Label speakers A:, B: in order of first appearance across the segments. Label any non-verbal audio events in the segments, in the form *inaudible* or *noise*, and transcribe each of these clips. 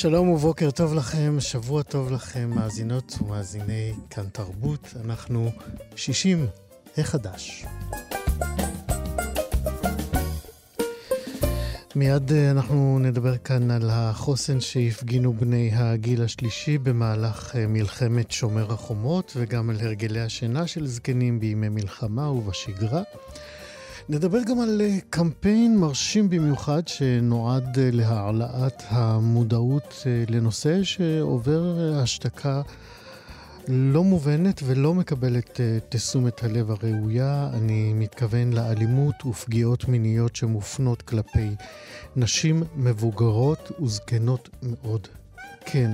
A: שלום ובוקר טוב לכם, שבוע טוב לכם, מאזינות ומאזיני כאן תרבות. אנחנו 60 החדש. מיד אה, אנחנו נדבר כאן על החוסן שהפגינו בני הגיל השלישי במהלך אה, מלחמת שומר החומות וגם על הרגלי השינה של זקנים בימי מלחמה ובשגרה. נדבר גם על אה, קמפיין מרשים במיוחד שנועד אה, להעלאת המודעות אה, לנושא שעובר השתקה לא מובנת ולא מקבלת תשומת הלב הראויה. אני מתכוון לאלימות ופגיעות מיניות שמופנות כלפי נשים מבוגרות וזקנות מאוד. כן,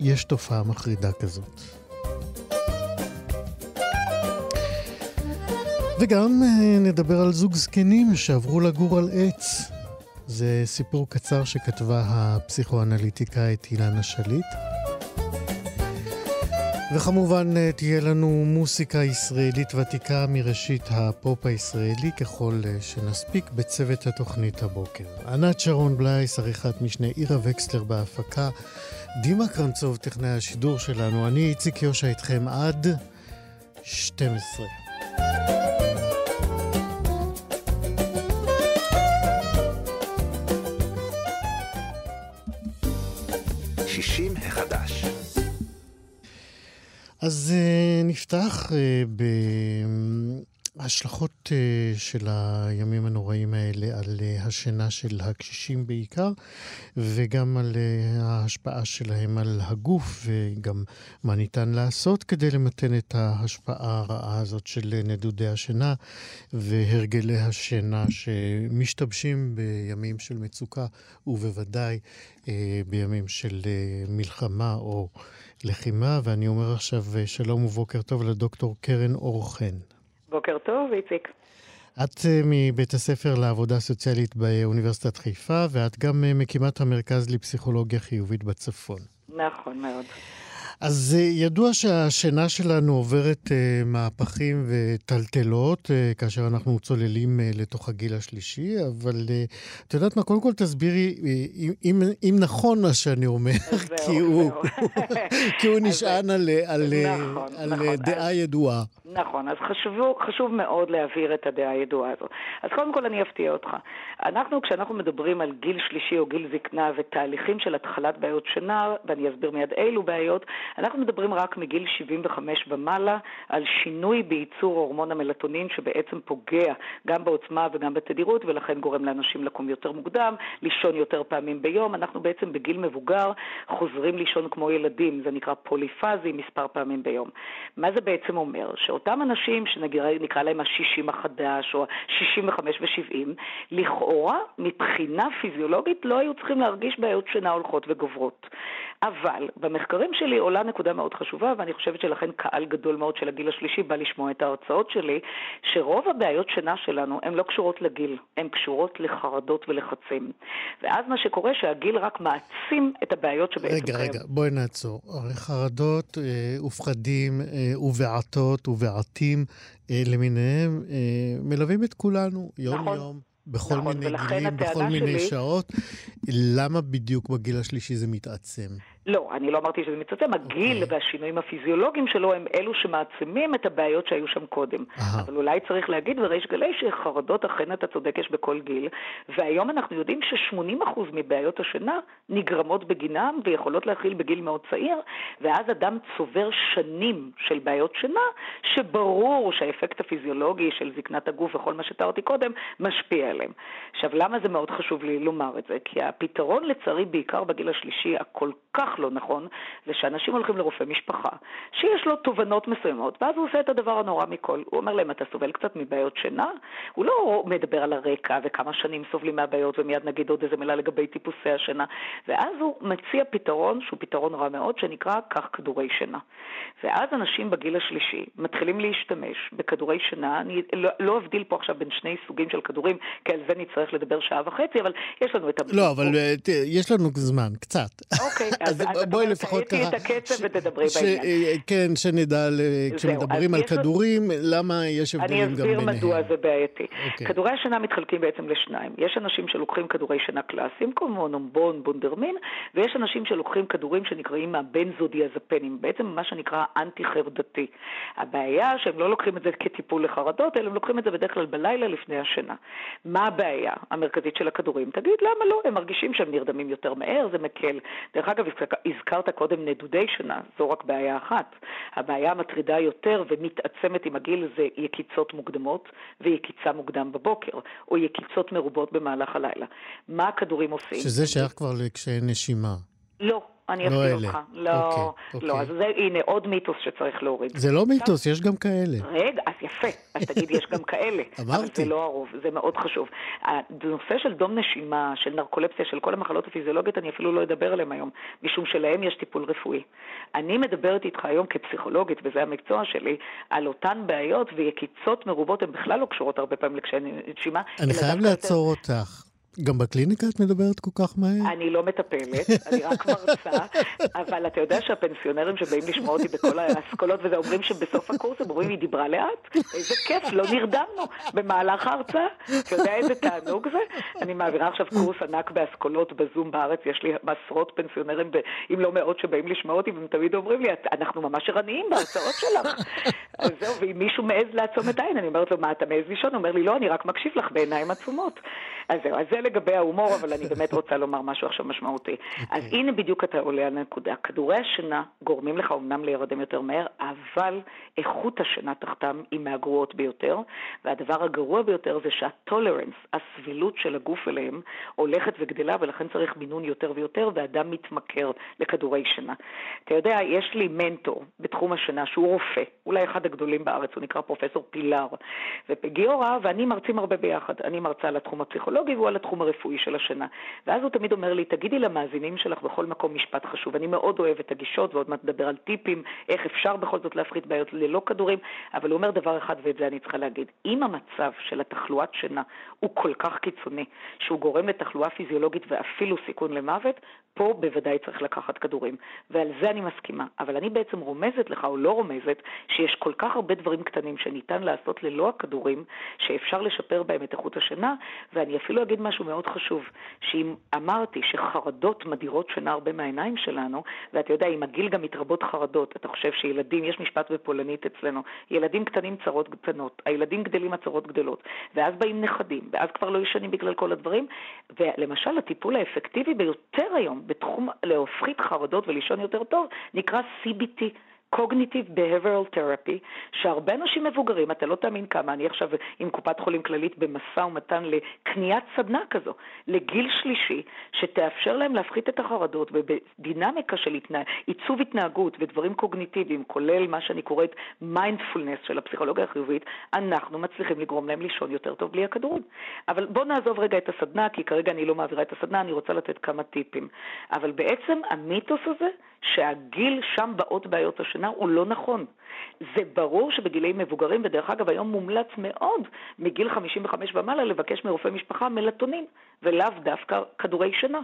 A: יש תופעה מחרידה כזאת. וגם אה, נדבר על זוג זקנים שעברו לגור על עץ. זה סיפור קצר שכתבה הפסיכואנליטיקאית אילנה שליט. וכמובן אה, תהיה לנו מוסיקה ישראלית ותיקה מראשית הפופ הישראלי ככל אה, שנספיק בצוות התוכנית הבוקר. ענת שרון בלייס, עריכת משנה עירה וקסלר בהפקה, דימה קרנצוב, טכנאי השידור שלנו, אני איציק יושע איתכם עד 12. אז uh, נפתח uh, בהשלכות uh, של הימים הנוראים האלה על השינה של הקשישים בעיקר, וגם על ההשפעה שלהם על הגוף, וגם מה ניתן לעשות כדי למתן את ההשפעה הרעה הזאת של נדודי השינה והרגלי השינה שמשתבשים בימים של מצוקה, ובוודאי בימים של מלחמה או... לחימה, ואני אומר עכשיו אה, שלום ובוקר טוב לדוקטור קרן אור חן.
B: בוקר טוב, איציק.
A: את אה, מבית הספר לעבודה סוציאלית באוניברסיטת חיפה, ואת גם אה, מקימת המרכז לפסיכולוגיה חיובית בצפון.
B: נכון מאוד.
A: אז ידוע שהשינה שלנו עוברת uh, מהפכים וטלטלות uh, כאשר אנחנו צוללים לתוך הגיל השלישי, אבל את יודעת מה, קודם כל תסבירי אם, אם, אם נכון מה שאני אומר, *laughs* *laughs* כי, הוא, כי הוא נשען על, על, נכון, על נכון. דעה אז, ידועה.
B: נכון, אז חשוב, חשוב מאוד להבהיר את הדעה הידועה הזאת. אז קודם כל אני אפתיע אותך. אנחנו, כשאנחנו מדברים על גיל שלישי או גיל זקנה ותהליכים של התחלת בעיות שינה, ואני אסביר מיד אילו בעיות, אנחנו מדברים רק מגיל 75 ומעלה על שינוי בייצור הורמון המלטונין שבעצם פוגע גם בעוצמה וגם בתדירות ולכן גורם לאנשים לקום יותר מוקדם, לישון יותר פעמים ביום. אנחנו בעצם בגיל מבוגר חוזרים לישון כמו ילדים, זה נקרא פוליפאזי מספר פעמים ביום. מה זה בעצם אומר? שאותם אנשים שנקרא להם ה-60 החדש או ה-65 ו-70, לכאורה מבחינה פיזיולוגית לא היו צריכים להרגיש בעיות שינה הולכות וגוברות. אבל במחקרים שלי עולה נקודה מאוד חשובה, ואני חושבת שלכן קהל גדול מאוד של הגיל השלישי בא לשמוע את ההרצאות שלי, שרוב הבעיות שינה שלנו הן לא קשורות לגיל, הן קשורות לחרדות ולחצים. ואז מה שקורה שהגיל רק מעצים את הבעיות שבעצם
A: רגע, רגע, בואי נעצור. הרי חרדות אה, ופחדים אה, ובעתות ובעתים אה, למיניהם אה, מלווים את כולנו יום-יום. נכון. בכל נכון, מיני גילים, בכל מיני שלי... שעות. למה בדיוק בגיל השלישי זה מתעצם?
B: לא, אני לא אמרתי שזה מתעצם, הגיל okay. אוקיי. והשינויים הפיזיולוגיים שלו הם אלו שמעצימים את הבעיות שהיו שם קודם. Aha. אבל אולי צריך להגיד בריש גלי שחרדות אכן אתה צודק יש בכל גיל, והיום אנחנו יודעים ש-80% מבעיות השינה נגרמות בגינם ויכולות להכיל בגיל מאוד צעיר, ואז אדם צובר שנים של בעיות שינה, שברור שהאפקט הפיזיולוגי של זקנת הגוף וכל מה שתיארתי קודם משפיע עליהם. עכשיו, למה זה מאוד חשוב לי לומר את זה? כי הפתרון לצערי בעיקר בגיל השלישי הכל כך כך לא נכון, זה שאנשים הולכים לרופא משפחה, שיש לו תובנות מסוימות, ואז הוא עושה את הדבר הנורא מכל. הוא אומר להם, אתה סובל קצת מבעיות שינה? הוא לא מדבר על הרקע וכמה שנים סובלים מהבעיות, ומיד נגיד עוד איזה מילה לגבי טיפוסי השינה. ואז הוא מציע פתרון שהוא פתרון רע מאוד, שנקרא קח כדורי שינה. ואז אנשים בגיל השלישי מתחילים להשתמש בכדורי שינה, אני לא, לא אבדיל פה עכשיו בין שני סוגים של כדורים, כי על זה נצטרך לדבר שעה וחצי, אבל יש לנו את.
A: לא, אבל אה, יש לנו זמן, קצת.
B: אוקיי, *laughs* אז בואי לפחות ככה... את הקצב ותדברי בעניין.
A: אה, כן, שנדע, כשמדברים על כדורים, למה יש הבדלים גם ביניהם.
B: אני אסביר מדוע זה בעייתי. אוקיי. כדורי השינה מתחלקים בעצם לשניים. יש אנשים שלוקחים כדורי שינה קלאסיים, כמו נומבון, בונדרמין, ויש אנשים שלוקחים כדורים שנקראים הבנזודיאזפנים, בעצם מה שנקרא אנטי-חרדתי. הבעיה שהם לא לוקחים את זה כטיפול לחרדות, אלא הם לוקחים את זה בדרך כלל בלילה לפני השינה. מה הבעיה המרכזית של הכדורים? תגיד, למה לא? הם מרגישים שהם נרדמים יותר מהר, זה מקל. דרך אגב, הזכרת קודם נדודי שינה, זו רק בעיה אחת. הבעיה המטרידה יותר ומתעצמת עם הגיל זה יקיצות מוקדמות ויקיצה מוקדם בבוקר, או יקיצות מרובות במהלך הלילה. מה הכדורים עושים?
A: שזה שייך כבר לקשיי נשימה.
B: לא, אני
A: לא
B: אפתיע אותך. לא, אוקיי, לא, אוקיי. אז זה, הנה עוד מיתוס שצריך להוריד.
A: זה לא מיתוס, יש גם כאלה.
B: רגע, אז יפה, אז תגיד, יש גם כאלה. *laughs*
A: אמרתי. אבל
B: זה לא הרוב, זה מאוד חשוב. הנושא של דום נשימה, של נרקולפסיה, של כל המחלות הפיזיולוגיות, אני אפילו לא אדבר עליהם היום, משום שלהם יש טיפול רפואי. אני מדברת איתך היום כפסיכולוגית, וזה המקצוע שלי, על אותן בעיות ויקיצות מרובות, הן בכלל לא קשורות הרבה פעמים לקשיי נשימה.
A: אני חייב לעצור אותך. גם בקליניקה את מדברת כל כך מהר?
B: אני לא מטפלת, אני רק מרצה, אבל אתה יודע שהפנסיונרים שבאים לשמוע אותי בכל האסכולות וזה אומרים שבסוף הקורס הם אומרים, היא דיברה לאט? איזה כיף, לא נרדמנו במהלך ההרצאה. אתה יודע איזה תענוג זה? אני מעבירה עכשיו קורס ענק באסכולות בזום בארץ, יש לי עשרות פנסיונרים, אם לא מאות, שבאים לשמוע אותי, והם תמיד אומרים לי, אנחנו ממש ערניים בהרצאות שלך. אז זהו, ואם מישהו מעז לעצום את העין, אני אומרת לו, מה, אתה מעז לישון? הוא אומר לי, לא, אני רק מקשיב לך בעיניים עצומות. אז זהו, אז זה לגבי ההומור, אבל אני באמת רוצה לומר משהו עכשיו משמעותי. Okay. אז אוקיי. הנה בדיוק אתה עולה על הנקודה. כדורי השינה גורמים לך אומנם להירדם יותר מהר, אבל איכות השינה תחתם היא מהגרועות ביותר, והדבר הגרוע ביותר זה שהטולרנס, הסבילות של הגוף אליהם, הולכת וגדלה, ולכן צריך מינון יותר ויותר, ואדם מתמכר לכדורי שינה. אתה יודע, יש לי מנטור בתחום השינה שהוא רופא, אולי אחד הגדולים בארץ, הוא נקרא פרופסור פילר, וגיורא ואני מרצים הרבה ביחד. אני מרצה על התחום הפסיכולוגי והוא על התחום הרפואי של השינה. ואז הוא תמיד אומר לי, תגידי למאזינים שלך בכל מקום משפט חשוב. אני מאוד אוהב את הגישות, ועוד מעט נדבר על טיפים, איך אפשר בכל זאת להפחית בעיות ללא כדורים, אבל הוא אומר דבר אחד, ואת זה אני צריכה להגיד. אם המצב של התחלואת שינה הוא כל כך קיצוני, שהוא גורם לתחלואה פיזיולוגית ואפילו סיכון למוות, פה בוודאי צריך לקחת כדורים. ועל זה אני מסכימה. אבל אני בעצם רומזת לך, או לא רומזת, שיש כל כך הרבה דברים קטנים שניתן לעשות ללא הכדורים, שאפשר לשפר בהם את איכות השינה, ואני אפילו אגיד משהו מאוד חשוב, שאם אמרתי שחרדות מדירות שינה הרבה מהעיניים שלנו, ואתה יודע, עם הגיל גם מתרבות חרדות, אתה חושב שילדים, יש משפט בפולנית אצלנו, ילדים קטנים צרות קטנות, הילדים גדלים הצרות גדלות, ואז באים נכדים, ואז כבר לא ישנים בגלל כל הדברים, ולמשל הטיפול האפקטיבי ביותר היום בתחום להפחית חרדות ולישון יותר טוב, נקרא CBT. Cognitive Behavioral Therapy, שהרבה אנשים מבוגרים, אתה לא תאמין כמה, אני עכשיו עם קופת חולים כללית במשא ומתן לקניית סדנה כזו, לגיל שלישי, שתאפשר להם להפחית את החרדות ובדינמיקה של התנה... עיצוב התנהגות ודברים קוגניטיביים, כולל מה שאני קוראת מיינדפולנס של הפסיכולוגיה החיובית, אנחנו מצליחים לגרום להם לישון יותר טוב בלי הכדורים. אבל בואו נעזוב רגע את הסדנה, כי כרגע אני לא מעבירה את הסדנה, אני רוצה לתת כמה טיפים. אבל בעצם המיתוס הזה, שהגיל שם באות בעיות השינה, הוא לא נכון. זה ברור שבגילאים מבוגרים, ודרך אגב היום מומלץ מאוד מגיל 55 ומעלה לבקש מרופא משפחה מלטונין, ולאו דווקא כדורי שינה.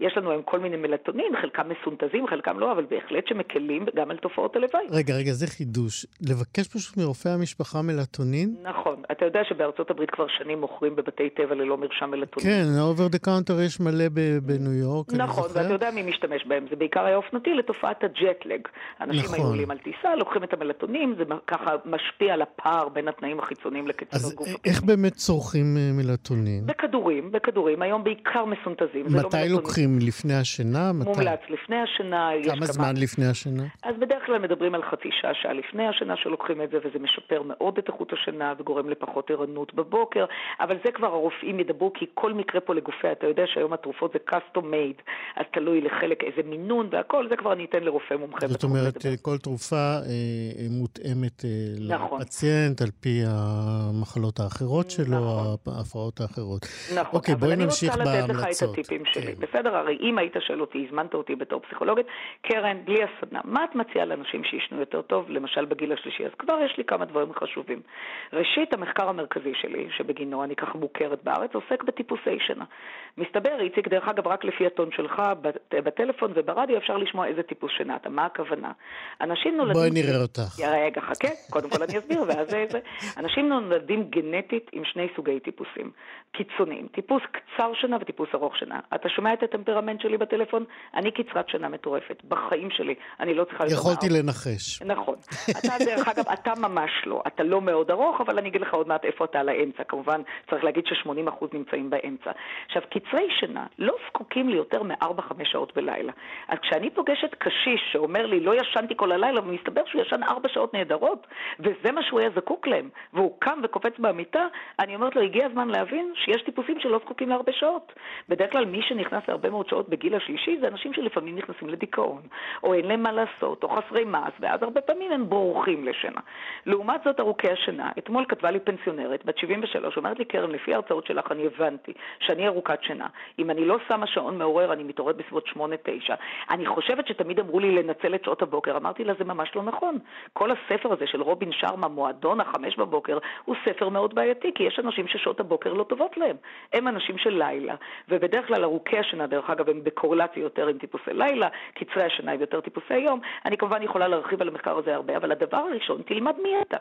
B: יש לנו היום כל מיני מלטונין, חלקם מסונתזים, חלקם לא, אבל בהחלט שמקלים גם על תופעות הלוואי.
A: רגע, רגע, זה חידוש. לבקש פשוט מרופא המשפחה מלטונין?
B: נכון. אתה יודע שבארצות הברית כבר שנים מוכרים בבתי טבע ללא מרשם מלטונין.
A: כן, over the counter יש מלא בניו יורק,
B: נכון, ואתה יודע מי משתמש בהם. זה בעיקר היה אופנתי לתופעת הג'טלג. אנשים נכון. היו עולים על טיסה, לוקחים את המלטונין, זה ככה משפיע על הפער בין התנאים החיצוניים לשעון הגוף.
A: אז איך באמת צורכים אה, מלטונין?
B: בכדורים, בכדורים. היום בעיקר מסונתזים.
A: לא מתי לא לוקחים? לפני השינה?
B: מומלץ לפני השינה.
A: כמה זמן לפני השינה?
B: אז בדרך כלל מדברים על חצי שעה, שעה לפני השינה שלוקחים את זה, וזה משפר מאוד את איכות השינה וגורם לפחות ערנות בבוקר, אבל זה כבר הרופאים ידברו, כי כל מקרה פה לגופי, אתה יודע שהיום התרופות זה custom made, אז תלוי לחלק איזה מינון והכל, זה כבר אני אתן לרופא מומחה.
A: זאת אומרת. כל תרופה אה, מותאמת אה, נכון. לפציינט על פי המחלות האחרות שלו, נכון. ההפרעות האחרות.
B: נכון, אוקיי, בואי בהמלצות. אני רוצה לתת לך את הטיפים כן. שלי, בסדר? הרי אם היית שואל אותי, הזמנת אותי בתור פסיכולוגית, קרן, בלי הסדנה, מה את מציעה לאנשים שישנו יותר טוב, למשל בגיל השלישי? אז כבר יש לי כמה דברים חשובים. ראשית, המחקר המרכזי שלי, שבגינו אני ככה מוכרת בארץ, עוסק בטיפוסי שינה. מסתבר, איציק, דרך אגב, רק לפי הטון שלך, בטלפון וברדיו אפשר לשמוע איזה טיפוס שינה אתה. מה הכוונה? אנשים נולדים...
A: בואי נראה אותך.
B: רגע, חכה, קודם כל אני אסביר, ואז זה... אנשים נולדים גנטית עם שני סוגי טיפוסים קיצוניים, טיפוס קצר שינה וטיפוס ארוך שינה. אתה שומע את הטמפרמנט שלי בטלפון? אני קצרת שינה מטורפת. בחיים שלי אני לא צריכה...
A: יכולתי לנחש.
B: נכון. אתה, דרך אגב, אתה ממש לא. אתה לא מאוד ארוך, אבל אני אגיד לך עוד מעט איפה אתה על האמצע. כמובן, צריך להגיד ש-80% נמצאים באמצע. עכשיו, קצרי שינה לא זקוקים לי יותר מ-4-5 שעות בלילה. אז כשאני פוגשת קשיש שאומר לי, לא ישנתי כל הלילה, ומסתבר שהוא ישן 4 שעות נהדרות, וזה מה שהוא היה זקוק להם, והוא קם וקופץ מהמיטה, אני אומרת לו, הגיע הזמן להבין שיש טיפוסים שלא זקוקים להרבה שעות. בדרך כלל מי שנכנס להרבה מאוד שעות בגיל השלישי זה אנשים שלפעמים נכנסים לדיכאון, או אין להם מה לעשות, או חסרי מעש, ואז הרבה פעמים הם בורחים לשינה. לעומת זאת, ארוכי השינה, אתמול כתבה לי פנסיונרת, בת 73, אומרת לי, קרן, לפי ההרצאות שלך אני הבנתי שאני ארוכת. אם אני לא שמה שעון מעורר, אני מתעוררת בסביבות 8-9. אני חושבת שתמיד אמרו לי לנצל את שעות הבוקר. אמרתי לה, זה ממש לא נכון. כל הספר הזה של רובין שרמה, מועדון החמש בבוקר, הוא ספר מאוד בעייתי, כי יש אנשים ששעות הבוקר לא טובות להם. הם אנשים של לילה, ובדרך כלל ארוכי השינה, דרך אגב, הם בקורלציה יותר עם טיפוסי לילה, קצרי השינה הם יותר טיפוסי יום. אני כמובן יכולה להרחיב על המחקר הזה הרבה, אבל הדבר הראשון, תלמד מי אתה.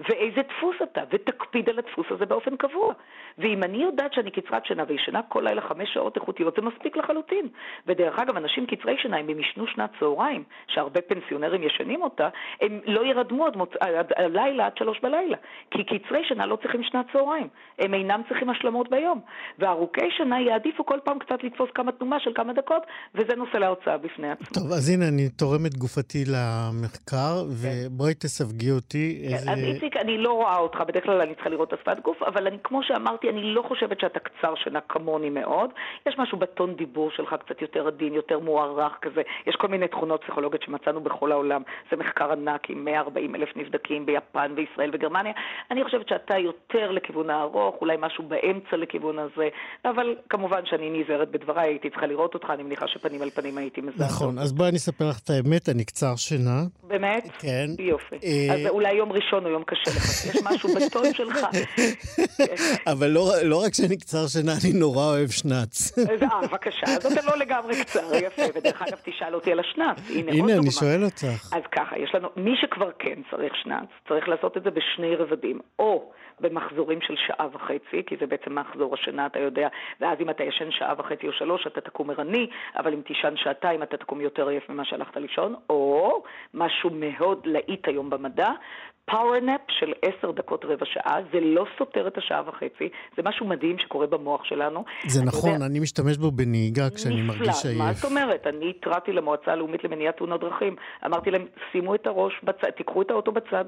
B: ואיזה דפוס אתה, ותקפיד על הדפוס הזה באופן קבוע. ואם אני יודעת שאני קצרת שינה וישנה כל לילה חמש שעות איכותיות, זה מספיק לחלוטין. ודרך אגב, אנשים קצרי שינה, אם הם ישנו שנת צהריים, שהרבה פנסיונרים ישנים אותה, הם לא ירדמו עד, מוצ... עד הלילה עד שלוש בלילה. כי קצרי שינה לא צריכים שנת צהריים, הם אינם צריכים השלמות ביום. וארוכי שינה יעדיפו כל פעם קצת לתפוס כמה תנומה של כמה דקות, וזה נושא להרצאה בפני עצמו.
A: טוב, אז הנה, אני תורם את גופתי למחקר, כן. ובואי תסווגי אותי.
B: כן, איזה... אז איציק, אני לא רואה אותך, בדרך כלל אני צריכה לראות את השפת גוף, אבל אני, כמו שאמרתי, אני לא חושבת שאתה קצר שינה כמוני מאוד. יש משהו בטון דיבור שלך קצת יותר עדין, יותר מוערך כזה. יש כל מיני תכונות פסיכולוגיות שמצאנו בכל העולם. זה מחקר ענק עם 140 אלף נבדקים ביפן וישראל וגרמניה. אני חושבת שאתה יותר לכיוון הארוך, אולי משהו באמצע לכיוון הזה, אבל כמובן שאני נזהרת בדבריי, הייתי צריכה לראות אותך, אני מניחה שפנים על פנים הייתי מזהה.
A: נכון, אז בואי אני אספר לך את האמת, אני קצר שינה.
B: באמת?
A: כן.
B: יופי. אה, אז אולי יום ראשון או יום קשה לך, יש משהו בטון שלך.
A: אבל לא, לא רק שאני קצר שינה, אני נורא אוהב שנץ.
B: אה, בבקשה, אז אתה לא לגמרי קצר, יפה. ודרך אגב, תשאל אותי על השנץ.
A: הנה, הנה אני שואל אותך.
B: אז ככה, יש לנו, מי שכבר כן צריך שנץ, צריך לעשות את זה בשני רבדים. או במחזורים של שעה וחצי, כי זה בעצם מחזור השינה, אתה יודע, ואז אם אתה ישן שעה וחצי או שלוש, אתה תקום ערני, אבל אם תישן שעתיים, אתה תקום יותר עייף ממה שהלכת לישון, או משהו מאוד להיט היום במדע, power nap של עשר דקות רבע שעה, זה לא סותר את השעה וחצי, זה משהו מדהים שקורה במוח שלנו.
A: זה נכון, יודע, אני משתמש בו בנהיגה כשאני
B: נפלא,
A: מרגיש עייף.
B: מה זאת אומרת? אני התרעתי למועצה הלאומית למניעת תאונות דרכים, אמרתי להם, שימו את הראש בצד, תיקחו את האוטו בצד,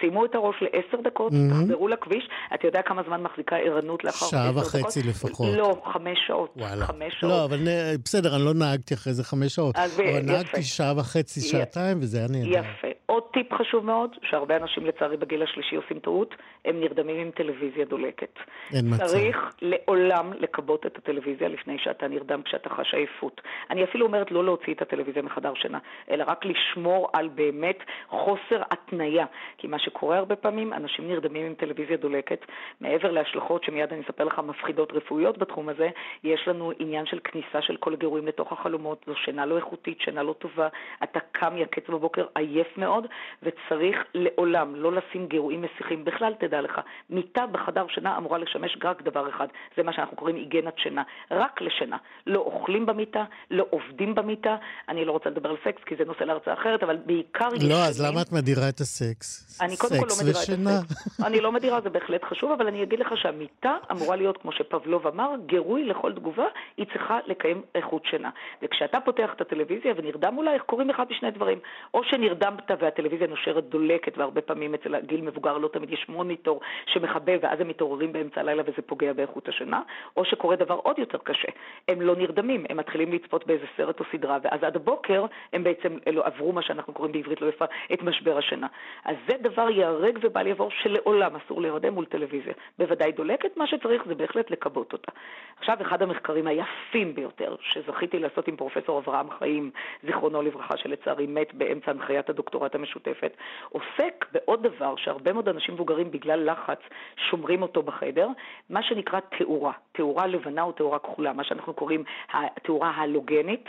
B: שימו את הראש לעשר דקות, mm-hmm. תחזרו לכביש, אתה יודע כמה זמן מחזיקה ערנות לאחר עשר
A: דקות? שעה וחצי לפחות.
B: לא, חמש שעות.
A: וואלה.
B: חמש
A: שעות. לא, אבל בסדר, אני לא נהגתי אחרי זה חמש שעות. אבל יפה. נהגתי שעה וחצי, שעתיים, וזה היה נהדר.
B: יפה. עוד טיפ חשוב מאוד, שהרבה אנשים לצערי בגיל השלישי עושים טעות, הם נרדמים עם טלוויזיה דולקת.
A: אין מצב.
B: צריך לעולם לכבות את הטלוויזיה לפני שאתה נרדם כשאתה חש עייפות. אני אפילו אומרת לא להוציא את הטלוויזיה מחדר שינה, אלא רק לשמור על באמת חוסר התניה. כי מה שקורה הרבה פעמים, אנשים נרדמים עם טלוויזיה דולקת. מעבר להשלכות שמיד אני אספר לך מפחידות רפואיות בתחום הזה, יש לנו עניין של כניסה של כל הגירויים לתוך החלומות. זו שינה לא איכותית, שינה לא טובה. אתה קם יקץ בבוקר עייף מאוד, וצריך לעולם לא לשים גירויים מסיחים. בכלל, תדע לך, מיטה בחדר שינה אמורה לשמש רק דבר אחד, זה מה שאנחנו קוראים היגנת שינה, רק לשינה. לא אוכלים במיטה, לא עובדים במיטה. אני לא רוצה לדבר על סקס, כי זה נושא להרצאה אחרת, אבל בעיקר...
A: לא, אז למה את מדירה את הסקס?
B: אני קודם כל לא מדירה ושינה. את הסקס. *laughs* אני לא מדירה, זה בהחלט חשוב, אבל אני אגיד לך שהמיטה אמורה להיות, כמו שפבלוב אמר, גירוי לכל תגובה, היא צריכה לקיים איכות שינה. וכשאתה פותח את הטלוויזיה ונרדם אולי, קורים אחד משני דברים. או שנרדמת והטלוויזיה נושרת דולקת, והרבה פעמים אצל הגיל מבוגר לא תמיד יש מוניטור שמחבב, ואז הם מתעוררים באמצע הלילה וזה פוגע באיכות השינה, או שקורה דבר עוד יותר קשה, הם לא נרדמים, הם מתחילים לצפות באיזה סרט או סדרה, ואז עד הבוקר הם בעצם אלו, עברו מה שאנחנו קוראים בעברית לא יפה, את משבר השינה. אז זה דבר ייהרג ובל יעבור שלעולם אסור להירדם מול טלוויזיה. בוודאי דולקת, מה שצריך זה בהחלט לכבות אותה. עכשיו, אחד המחקרים היפים ביותר שזכיתי לעשות עם פרופסור אברהם חיים, זיכרונו לברכה, שלצערי מת באמצע הנחיית הדוקטורט המשותפת, עוסק בעוד דבר שהרבה מאוד אנשים מבוגרים בגלל לחץ שומרים אותו בחדר, מה שנקרא תאורה, תאורה לבנה או תאורה כחולה, מה שאנחנו קוראים התאורה הלוגנית,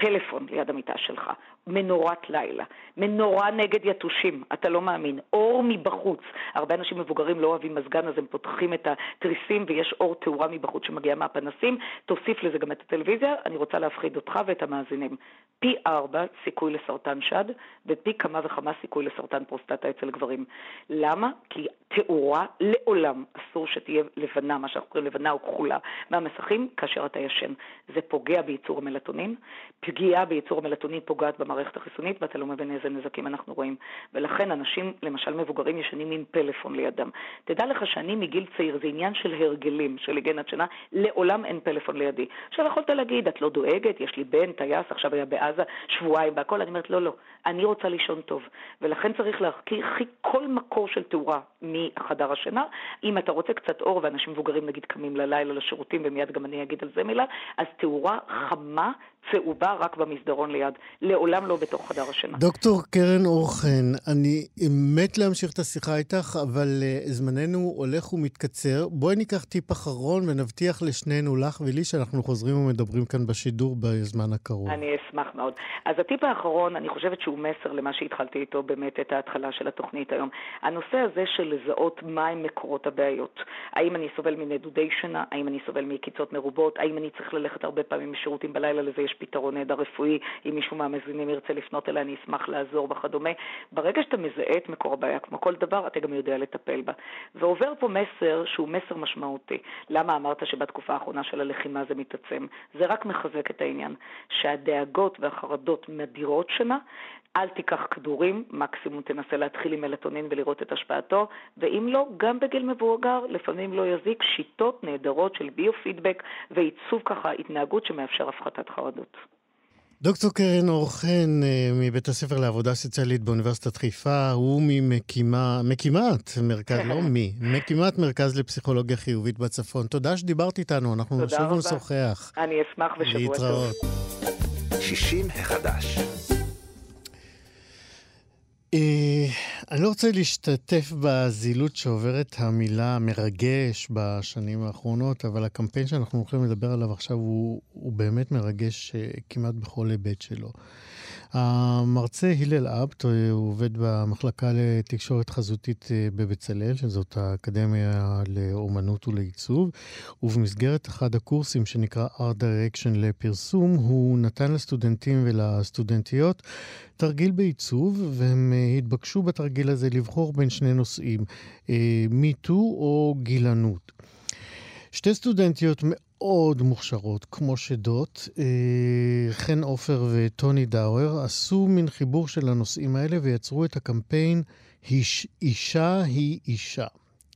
B: פלאפון ליד המיטה שלך, מנורת לילה, מנורה נגד יתושים, אתה לא מאמין, אור מבחוץ. הרבה אנשים מבוגרים לא אוהבים מזגן, אז הם פותחים את התריסים ויש אור תאורה מבחוץ שמגיע מהפנסים. תוסיף לזה גם את הטלוויזיה, אני רוצה להפחיד אותך ואת המאזינים. פי ארבע סיכוי לסרטן שד ופי כמה וכמה סיכוי לסרטן פרוסטטה אצל גברים. למה? כי תאורה לעולם אסור שתהיה לבנה, מה שאנחנו קוראים לבנה או כחולה, מהמסכים כאשר אתה ישן. זה פוגע בייצור המלטונין. פגיעה בייצור המלטונין פוגעת במערכת החיסונית ואתה לא מבין איזה נזקים אנחנו רואים. ולכן אנשים, למשל מבוגרים, ישנים עם פלאפון לידם. תדע לך שאני מגיל צעיר, זה עניין של הרגלים, של היגנת שינה, לעולם אין פלאפון לידי. עכשיו יכולת להגיד, את לא דואגת, יש לי בן, טייס, עכשיו היה בעזה שבועיים והכל, אני אומרת, לא, לא, אני רוצה לישון טוב. ולכן צריך להרחיק כל מקור של תאורה מחדר השינה. אם אתה רוצה קצת אור, ואנשים מבוגרים נגיד קמים ללילה לשירותים, ומיד גם אני אגיד על זה מילה, אז תאורה חמה, צהובה, רק במסדרון ליד. לעולם לא בתוך חדר השינה.
A: דוקטור קרן אורחן, אני מת להמשיך את השיחה איתך, אבל uh, זמננו הולך ומתקצר. בואי ניקח טיפ אחרון ונבטיח לשנינו, לך ולי, שאנחנו חוזרים ומדברים כאן בשידור בזמן הקרוב.
B: אני אשמח מאוד. אז הטיפ האחרון, אני חושבת שהוא מסר למה שהתחלתי איתו באמת את ההתחלה של התוכנית היום. הנושא הזה של לזהות מהם מקורות הבעיות. האם אני סובל מנדודי שינה? האם אני סובל מעקיצות מרובות? האם אני צריך ללכת הרבה פעמים משירותים בלילה? לזה יש פתרון נהדר רפואי. אם מישהו מהמאזינים ירצה לפנות אליי, אני אשמח לעזור וכדומה. ברגע שאתה מזהה את מקור הבעיה, כמו כל דבר, אתה גם יודע לטפל בה. ועובר פה מסר שהוא מסר משמעותי. למה אמרת שבתקופה האחרונה של הלחימה זה מתעצם? זה רק מחזק את העניין שהדאגות והחרדות מדירות שינה, אל תיקח כדורים, מקסימום תנסה להתחיל עם מלטונין ולראות את השפעתו, ואם לא, גם בגיל מבוגר, לפעמים לא יזיק שיטות נהדרות של ביו-פידבק ועיצוב ככה התנהגות שמאפשר הפחתת חרדות.
A: דוקטור קרן אורחן אה, מבית הספר לעבודה סוציאלית באוניברסיטת חיפה, הוא ממקימה, מקימת מרכז, לא מי, מקימת מרכז לפסיכולוגיה חיובית בצפון. תודה שדיברת איתנו, אנחנו נשוב ונשוחח.
B: אני אשמח ושבוע טוב. להתראות. 60 החדש.
A: אה, אני לא רוצה להשתתף בזילות שעוברת המילה מרגש בשנים האחרונות, אבל הקמפיין שאנחנו הולכים לדבר עליו עכשיו הוא, הוא באמת מרגש אה, כמעט בכל היבט שלו. המרצה הלל אבט, הוא עובד במחלקה לתקשורת חזותית אה, בבצלאל, שזאת האקדמיה לאומנות ולעיצוב, ובמסגרת אחד הקורסים שנקרא Art Direction לפרסום, הוא נתן לסטודנטים ולסטודנטיות תרגיל בעיצוב, והם אה, התבקשו בתרגיל הזה לבחור בין שני נושאים, מיטו או גילנות. שתי סטודנטיות מאוד מוכשרות, כמו שדות, אה, חן עופר וטוני דאואר, עשו מין חיבור של הנושאים האלה ויצרו את הקמפיין איש, אישה היא אישה.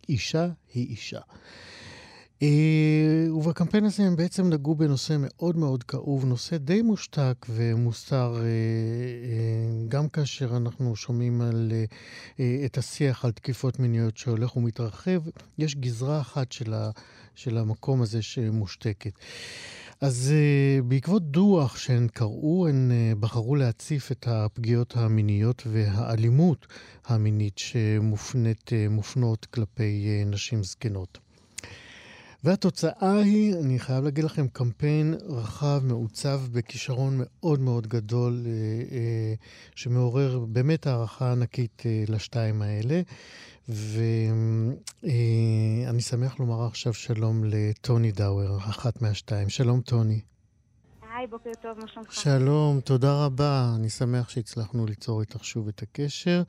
A: אישה היא אישה. אה, ובקמפיין הזה הם בעצם נגעו בנושא מאוד מאוד כאוב, נושא די מושתק ומוסתר, אה, גם כאשר אנחנו שומעים על, את השיח על תקיפות מיניות שהולך ומתרחב, יש גזרה אחת של ה... של המקום הזה שמושתקת. אז בעקבות דוח שהן קראו, הן בחרו להציף את הפגיעות המיניות והאלימות המינית שמופנות כלפי נשים זקנות. והתוצאה היא, אני חייב להגיד לכם, קמפיין רחב, מעוצב בכישרון מאוד מאוד גדול, אה, אה, שמעורר באמת הערכה ענקית אה, לשתיים האלה. ואני שמח לומר עכשיו שלום לטוני דאואר, אחת מהשתיים. שלום, טוני.
C: היי, בוקר טוב, מה שלומך?
A: שלום, תודה רבה. אני שמח שהצלחנו ליצור איתך שוב את הקשר.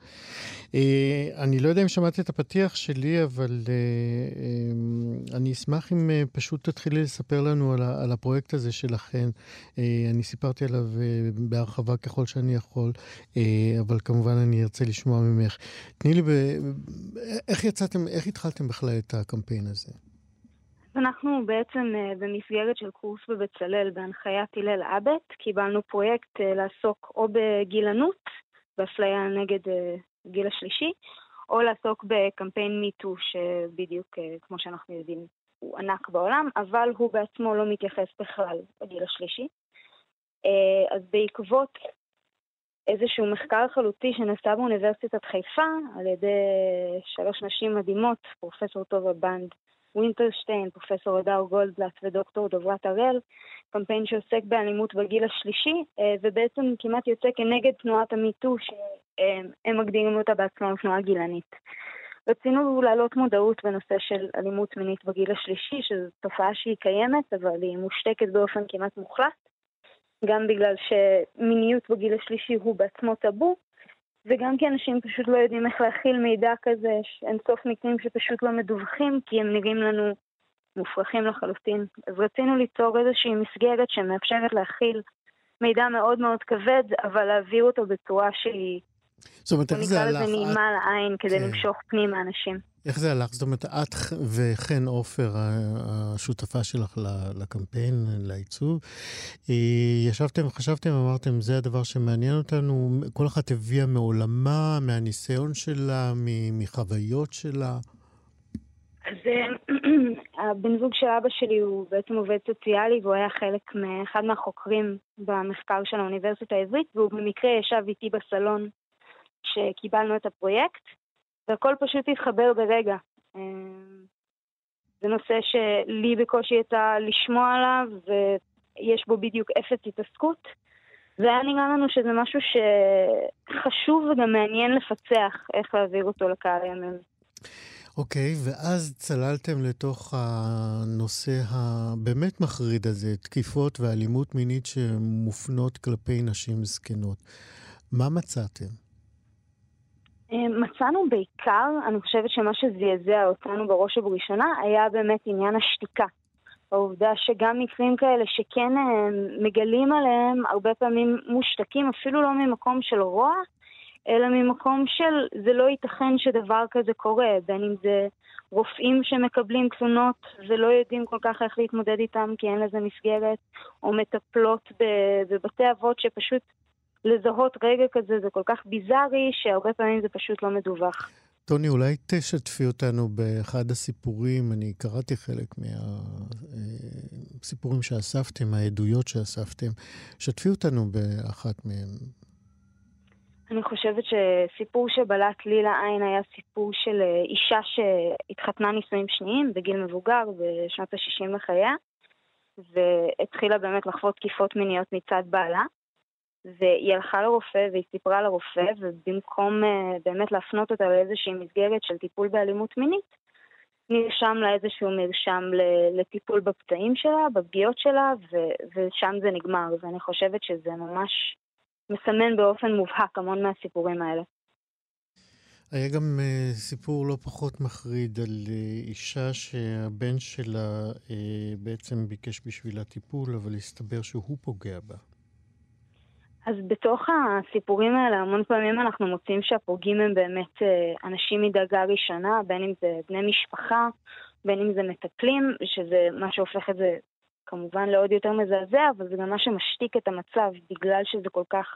A: אה, אני לא יודע אם שמעת את הפתיח שלי, אבל אה, אה, אני אשמח אם פשוט תתחילי לספר לנו על, הפרויקט הזה שלכן. אני סיפרתי עליו בהרחבה ככל שאני יכול, אבל כמובן אני ארצה לשמוע ממך. תני לי, איך יצאתם, איך התחלתם בכלל את הקמפיין הזה?
C: אנחנו בעצם אה, במסגרת של קורס בבצלאל בהנחיית הלל אבט, קיבלנו פרויקט אה, לעסוק או בגילנות, באפליה נגד אה, גיל השלישי, או לעסוק בקמפיין מיטו, שבדיוק, כמו שאנחנו יודעים, הוא ענק בעולם, אבל הוא בעצמו לא מתייחס בכלל לגיל השלישי. אז בעקבות איזשהו מחקר חלוטי שנעשה באוניברסיטת חיפה על ידי שלוש נשים מדהימות, פרופסור טובה בנד וינטרשטיין, פרופסור הדר גולדבלט ודוקטור דוברת הראל, קמפיין שעוסק באלימות בגיל השלישי, אה, ובעצם כמעט יוצא כנגד תנועת המיטו, שהם מגדירים אותה בעצמם תנועה גילנית. רצינו להעלות מודעות בנושא של אלימות מינית בגיל השלישי, שזו תופעה שהיא קיימת, אבל היא מושתקת באופן כמעט מוחלט, גם בגלל שמיניות בגיל השלישי הוא בעצמו טאבו, וגם כי אנשים פשוט לא יודעים איך להכיל מידע כזה, אין סוף מקרים שפשוט לא מדווחים, כי הם נראים לנו מופרכים לחלוטין. אז רצינו ליצור איזושהי מסגרת שמאפשרת להכיל מידע מאוד מאוד כבד, אבל להעביר אותו בצורה שהיא...
A: זאת אומרת, איך זה הלך? נקרא
C: לזה נעימה לעין כדי כן. למשוך פנימה אנשים.
A: איך זה הלך? זאת אומרת, את וחן עופר, השותפה שלך לקמפיין, לעיצוב, אה, ישבתם, חשבתם, אמרתם, זה הדבר שמעניין אותנו, כל אחת הביאה מעולמה, מהניסיון שלה, מחוויות שלה.
C: אז אה, *clears throat* הבן זוג של אבא שלי הוא בעצם עובד סוציאלי והוא היה חלק מאחד מהחוקרים במחקר של האוניברסיטה העברית והוא במקרה ישב איתי בסלון כשקיבלנו את הפרויקט. והכל פשוט התחבר ברגע. אמ, זה נושא שלי בקושי יצא לשמוע עליו, ויש בו בדיוק אפס התעסקות. והיה נראה לנו שזה משהו שחשוב וגם מעניין לפצח איך להעביר אותו לקהל הימים.
A: אוקיי, okay, ואז צללתם לתוך הנושא הבאמת מחריד הזה, תקיפות ואלימות מינית שמופנות כלפי נשים זקנות. מה מצאתם?
C: אה, מצאנו בעיקר, אני חושבת שמה שזעזע אותנו בראש ובראשונה היה באמת עניין השתיקה. העובדה שגם מקרים כאלה שכן אה, מגלים עליהם, הרבה פעמים מושתקים אפילו לא ממקום של רוע, אלא ממקום של זה לא ייתכן שדבר כזה קורה, בין אם זה רופאים שמקבלים תלונות ולא יודעים כל כך איך להתמודד איתם כי אין לזה מסגרת, או מטפלות בבתי אבות שפשוט לזהות רגע כזה זה כל כך ביזארי, שהרבה פעמים זה פשוט לא מדווח.
A: טוני, אולי תשתפי אותנו באחד הסיפורים, אני קראתי חלק מהסיפורים שאספתם, העדויות שאספתם. שתפי אותנו באחת מהם.
C: אני חושבת שסיפור שבלט לי לעין היה סיפור של אה, אישה שהתחתנה נישואים שניים בגיל מבוגר, בשנות ה-60 לחייה, והתחילה באמת לחוות תקיפות מיניות מצד בעלה. והיא הלכה לרופא והיא סיפרה לרופא, ובמקום uh, באמת להפנות אותה לאיזושהי מסגרת של טיפול באלימות מינית, נרשם לה איזשהו מרשם לטיפול בפצעים שלה, בפגיעות שלה, ו- ושם זה נגמר. ואני חושבת שזה ממש מסמן באופן מובהק המון מהסיפורים האלה.
A: היה גם uh, סיפור לא פחות מחריד על uh, אישה שהבן שלה uh, בעצם ביקש בשבילה טיפול, אבל הסתבר שהוא פוגע בה.
C: אז בתוך הסיפורים האלה, המון פעמים אנחנו מוצאים שהפוגעים הם באמת אנשים מדרגה ראשונה, בין אם זה בני משפחה, בין אם זה מטפלים, שזה מה שהופך את זה כמובן לעוד יותר מזעזע, אבל זה גם מה שמשתיק את המצב, בגלל שזה כל כך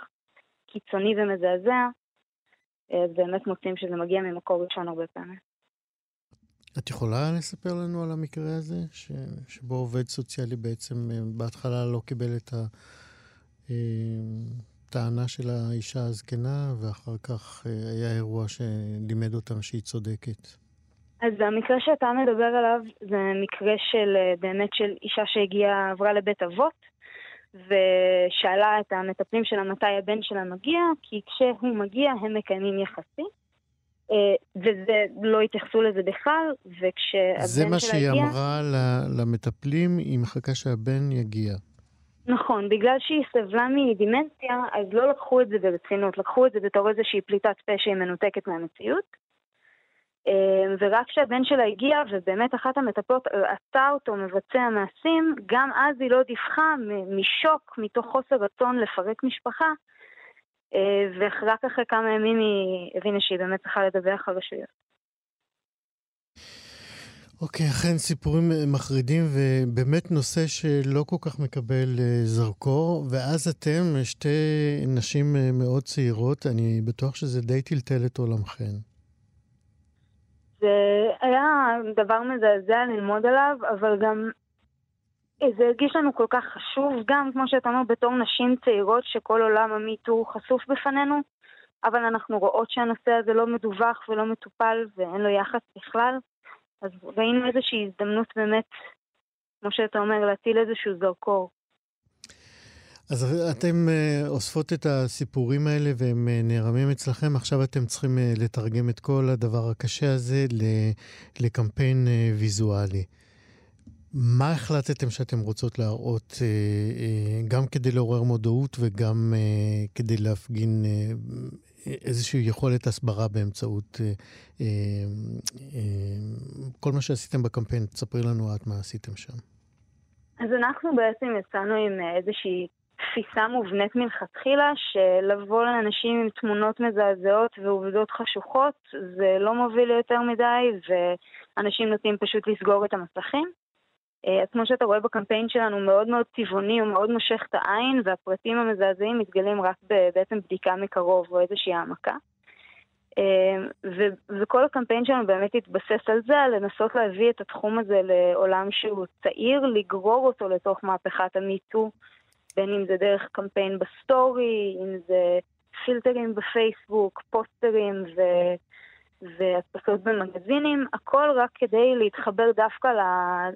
C: קיצוני ומזעזע. אז באמת מוצאים שזה מגיע ממקור ראשון הרבה פעמים.
A: את יכולה לספר לנו על המקרה הזה, ש... שבו עובד סוציאלי בעצם אה, בהתחלה לא קיבל את הטענה אה, של האישה הזקנה, ואחר כך אה, היה אירוע שלימד אותם שהיא צודקת?
C: אז המקרה שאתה מדבר עליו זה מקרה של באמת של אישה שהגיעה, עברה לבית אבות, ושאלה את המטפלים שלה מתי הבן שלה מגיע, כי כשהוא מגיע הם מקיימים יחסי. אה, וזה, לא התייחסו לזה בכלל, וכשהבן שלה הגיע...
A: זה מה שהיא אמרה למטפלים, היא מחכה שהבן יגיע.
C: נכון, בגלל שהיא סבלה מדימנציה, אז לא לקחו את זה ברצינות, לקחו את זה בתור איזושהי פליטת פה שהיא מנותקת מהמציאות. אמ, ורק כשהבן שלה הגיע, ובאמת אחת המטפלות ראתה אותו מבצע מעשים, גם אז היא לא דיווחה משוק, מתוך חוסר רצון לפרק משפחה, אה, ורק אחרי כמה ימים היא הבינה שהיא באמת צריכה לדווח על רשויות.
A: אוקיי, okay, אכן סיפורים מחרידים ובאמת נושא שלא כל כך מקבל אה, זרקור, ואז אתם, שתי נשים אה, מאוד צעירות, אני בטוח שזה די טלטל את עולמכן.
C: זה היה דבר מזעזע ללמוד עליו, אבל גם זה הרגיש לנו כל כך חשוב, גם כמו שאתה אומר, בתור נשים צעירות שכל עולם המיטו חשוף בפנינו, אבל אנחנו רואות שהנושא הזה לא מדווח ולא מטופל ואין לו יחס בכלל, אז ראינו איזושהי הזדמנות באמת, כמו שאתה אומר, להטיל איזשהו זרקור.
A: אז אתם uh, אוספות את הסיפורים האלה והם uh, נערמים אצלכם, עכשיו אתם צריכים uh, לתרגם את כל הדבר הקשה הזה לקמפיין ויזואלי. מה החלטתם שאתם רוצות להראות, גם כדי לעורר מודעות וגם כדי להפגין איזושהי יכולת הסברה באמצעות uh, uh, uh, כל מה שעשיתם בקמפיין? תספרי לנו את מה עשיתם שם.
C: אז אנחנו בעצם יצאנו עם איזושהי תפיסה מובנית מלכתחילה, שלבוא לאנשים עם תמונות מזעזעות ועובדות חשוכות, זה לא מוביל ליותר מדי, ואנשים נוטים פשוט לסגור את המסכים. אה, אז כמו שאתה רואה בקמפיין שלנו, מאוד מאוד צבעוני, הוא מאוד מושך את העין, והפרטים המזעזעים מתגלים רק בעצם בדיקה מקרוב או איזושהי העמקה. אה, וכל הקמפיין שלנו באמת התבסס על זה, על לנסות להביא את התחום הזה לעולם שהוא צעיר, לגרור אותו לתוך מהפכת ה MeToo, בין אם זה דרך קמפיין בסטורי, אם זה פילטרים בפייסבוק, פוסטרים ו... והדפסות במגזינים, הכל רק כדי להתחבר דווקא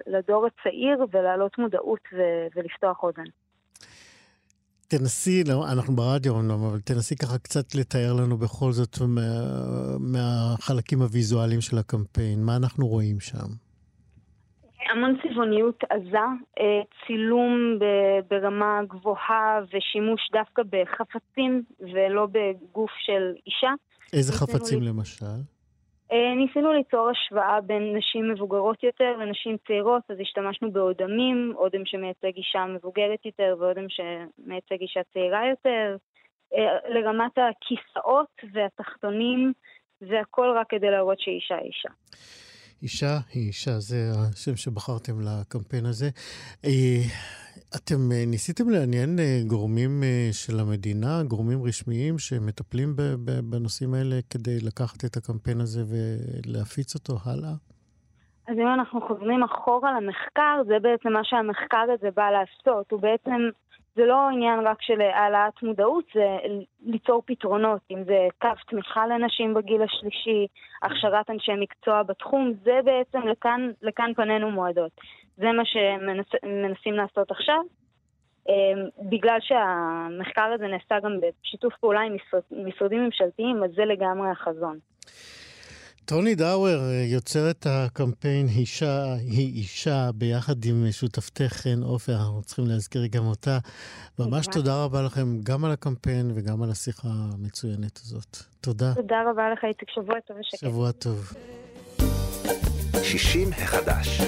C: לדור הצעיר ולהעלות מודעות ו- ולפתוח אוזן.
A: תנסי, לא, אנחנו ברדיו אמנם, אבל תנסי ככה קצת לתאר לנו בכל זאת מה, מהחלקים הוויזואליים של הקמפיין, מה אנחנו רואים שם?
C: המון צבעוניות עזה, אה, צילום ברמה גבוהה ושימוש דווקא בחפצים ולא בגוף של אישה.
A: איזה חפצים לי... למשל?
C: אה, ניסינו ליצור השוואה בין נשים מבוגרות יותר לנשים צעירות, אז השתמשנו באודמים, אודם שמייצג אישה מבוגרת יותר ואודם שמייצג אישה צעירה יותר, אה, לרמת הכיסאות והתחתונים, והכל רק כדי להראות שאישה אישה.
A: אישה היא אישה, זה השם שבחרתם לקמפיין הזה. אה, אתם אה, ניסיתם לעניין אה, גורמים של המדינה, גורמים רשמיים שמטפלים בנושאים האלה כדי לקחת את הקמפיין הזה ולהפיץ אותו הלאה?
C: אז אם אנחנו חוזרים אחורה למחקר, זה בעצם מה שהמחקר הזה בא לעשות. הוא בעצם זה לא עניין רק של העלאת מודעות, זה ליצור פתרונות, אם זה קו תמיכה לנשים בגיל השלישי, הכשרת אנשי מקצוע בתחום, זה בעצם לכאן, לכאן פנינו מועדות. זה מה שמנסים לעשות עכשיו. בגלל שהמחקר הזה נעשה גם בשיתוף פעולה עם משרד, משרדים ממשלתיים, אז זה לגמרי החזון.
A: טוני דאואר, יוצרת הקמפיין אישה היא אישה, ביחד עם שותפתך חן עופר, אנחנו צריכים להזכיר גם אותה. ממש תודה רבה לכם גם על הקמפיין וגם על השיחה המצוינת הזאת. תודה.
C: תודה רבה לך, איציק. שבוע טוב ושקט.
A: שבוע טוב.
D: 60 החדש.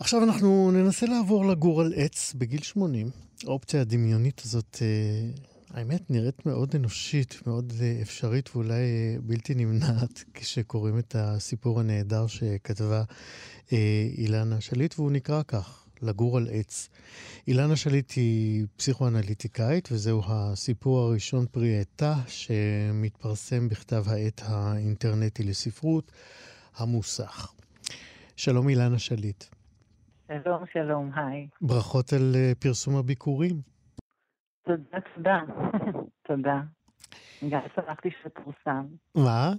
A: עכשיו אנחנו ננסה לעבור לגור על עץ בגיל 80. האופציה הדמיונית הזאת, אה, האמת, נראית מאוד אנושית, מאוד אה, אפשרית ואולי אה, בלתי נמנעת *laughs* כשקוראים את הסיפור הנהדר שכתבה אילנה שליט, והוא נקרא כך, לגור על עץ. אילנה שליט היא פסיכואנליטיקאית, וזהו הסיפור הראשון פרי עטה שמתפרסם בכתב העת האינטרנטי לספרות, המוסך. שלום אילנה שליט.
E: שלום, שלום, היי.
A: ברכות על uh, פרסום הביקורים.
E: תודה, תודה. *laughs* תודה. גם שמחתי שזה פורסם.
A: מה?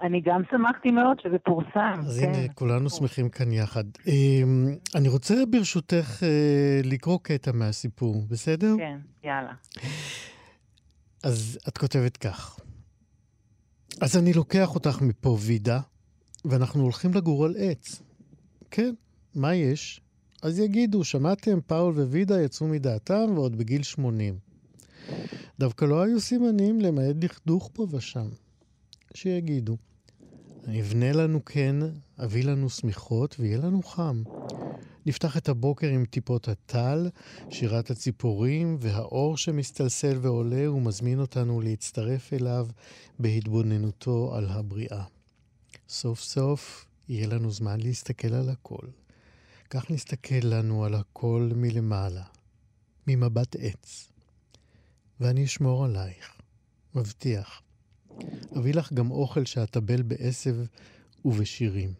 E: אני גם שמחתי מאוד שזה פורסם.
A: אז כן. הנה, כולנו שמחים כאן יחד. Um, אני רוצה ברשותך uh, לקרוא קטע מהסיפור, בסדר?
E: כן, יאללה.
A: אז את כותבת כך: אז אני לוקח אותך מפה, וידה, ואנחנו הולכים לגור על עץ. כן, מה יש? אז יגידו, שמעתם, פאול ווידה יצאו מדעתם ועוד בגיל 80. דווקא לא היו סימנים למעט דכדוך פה ושם. שיגידו, אבנה לנו קן, אביא לנו שמיכות ויהיה לנו חם. נפתח את הבוקר עם טיפות הטל, שירת הציפורים והאור שמסתלסל ועולה ומזמין אותנו להצטרף אליו בהתבוננותו על הבריאה. סוף סוף יהיה לנו זמן להסתכל על הכל. כך נסתכל לנו על הכל מלמעלה, ממבט עץ. ואני אשמור עלייך, מבטיח. אביא לך גם אוכל שאטבל בעשב ובשירים.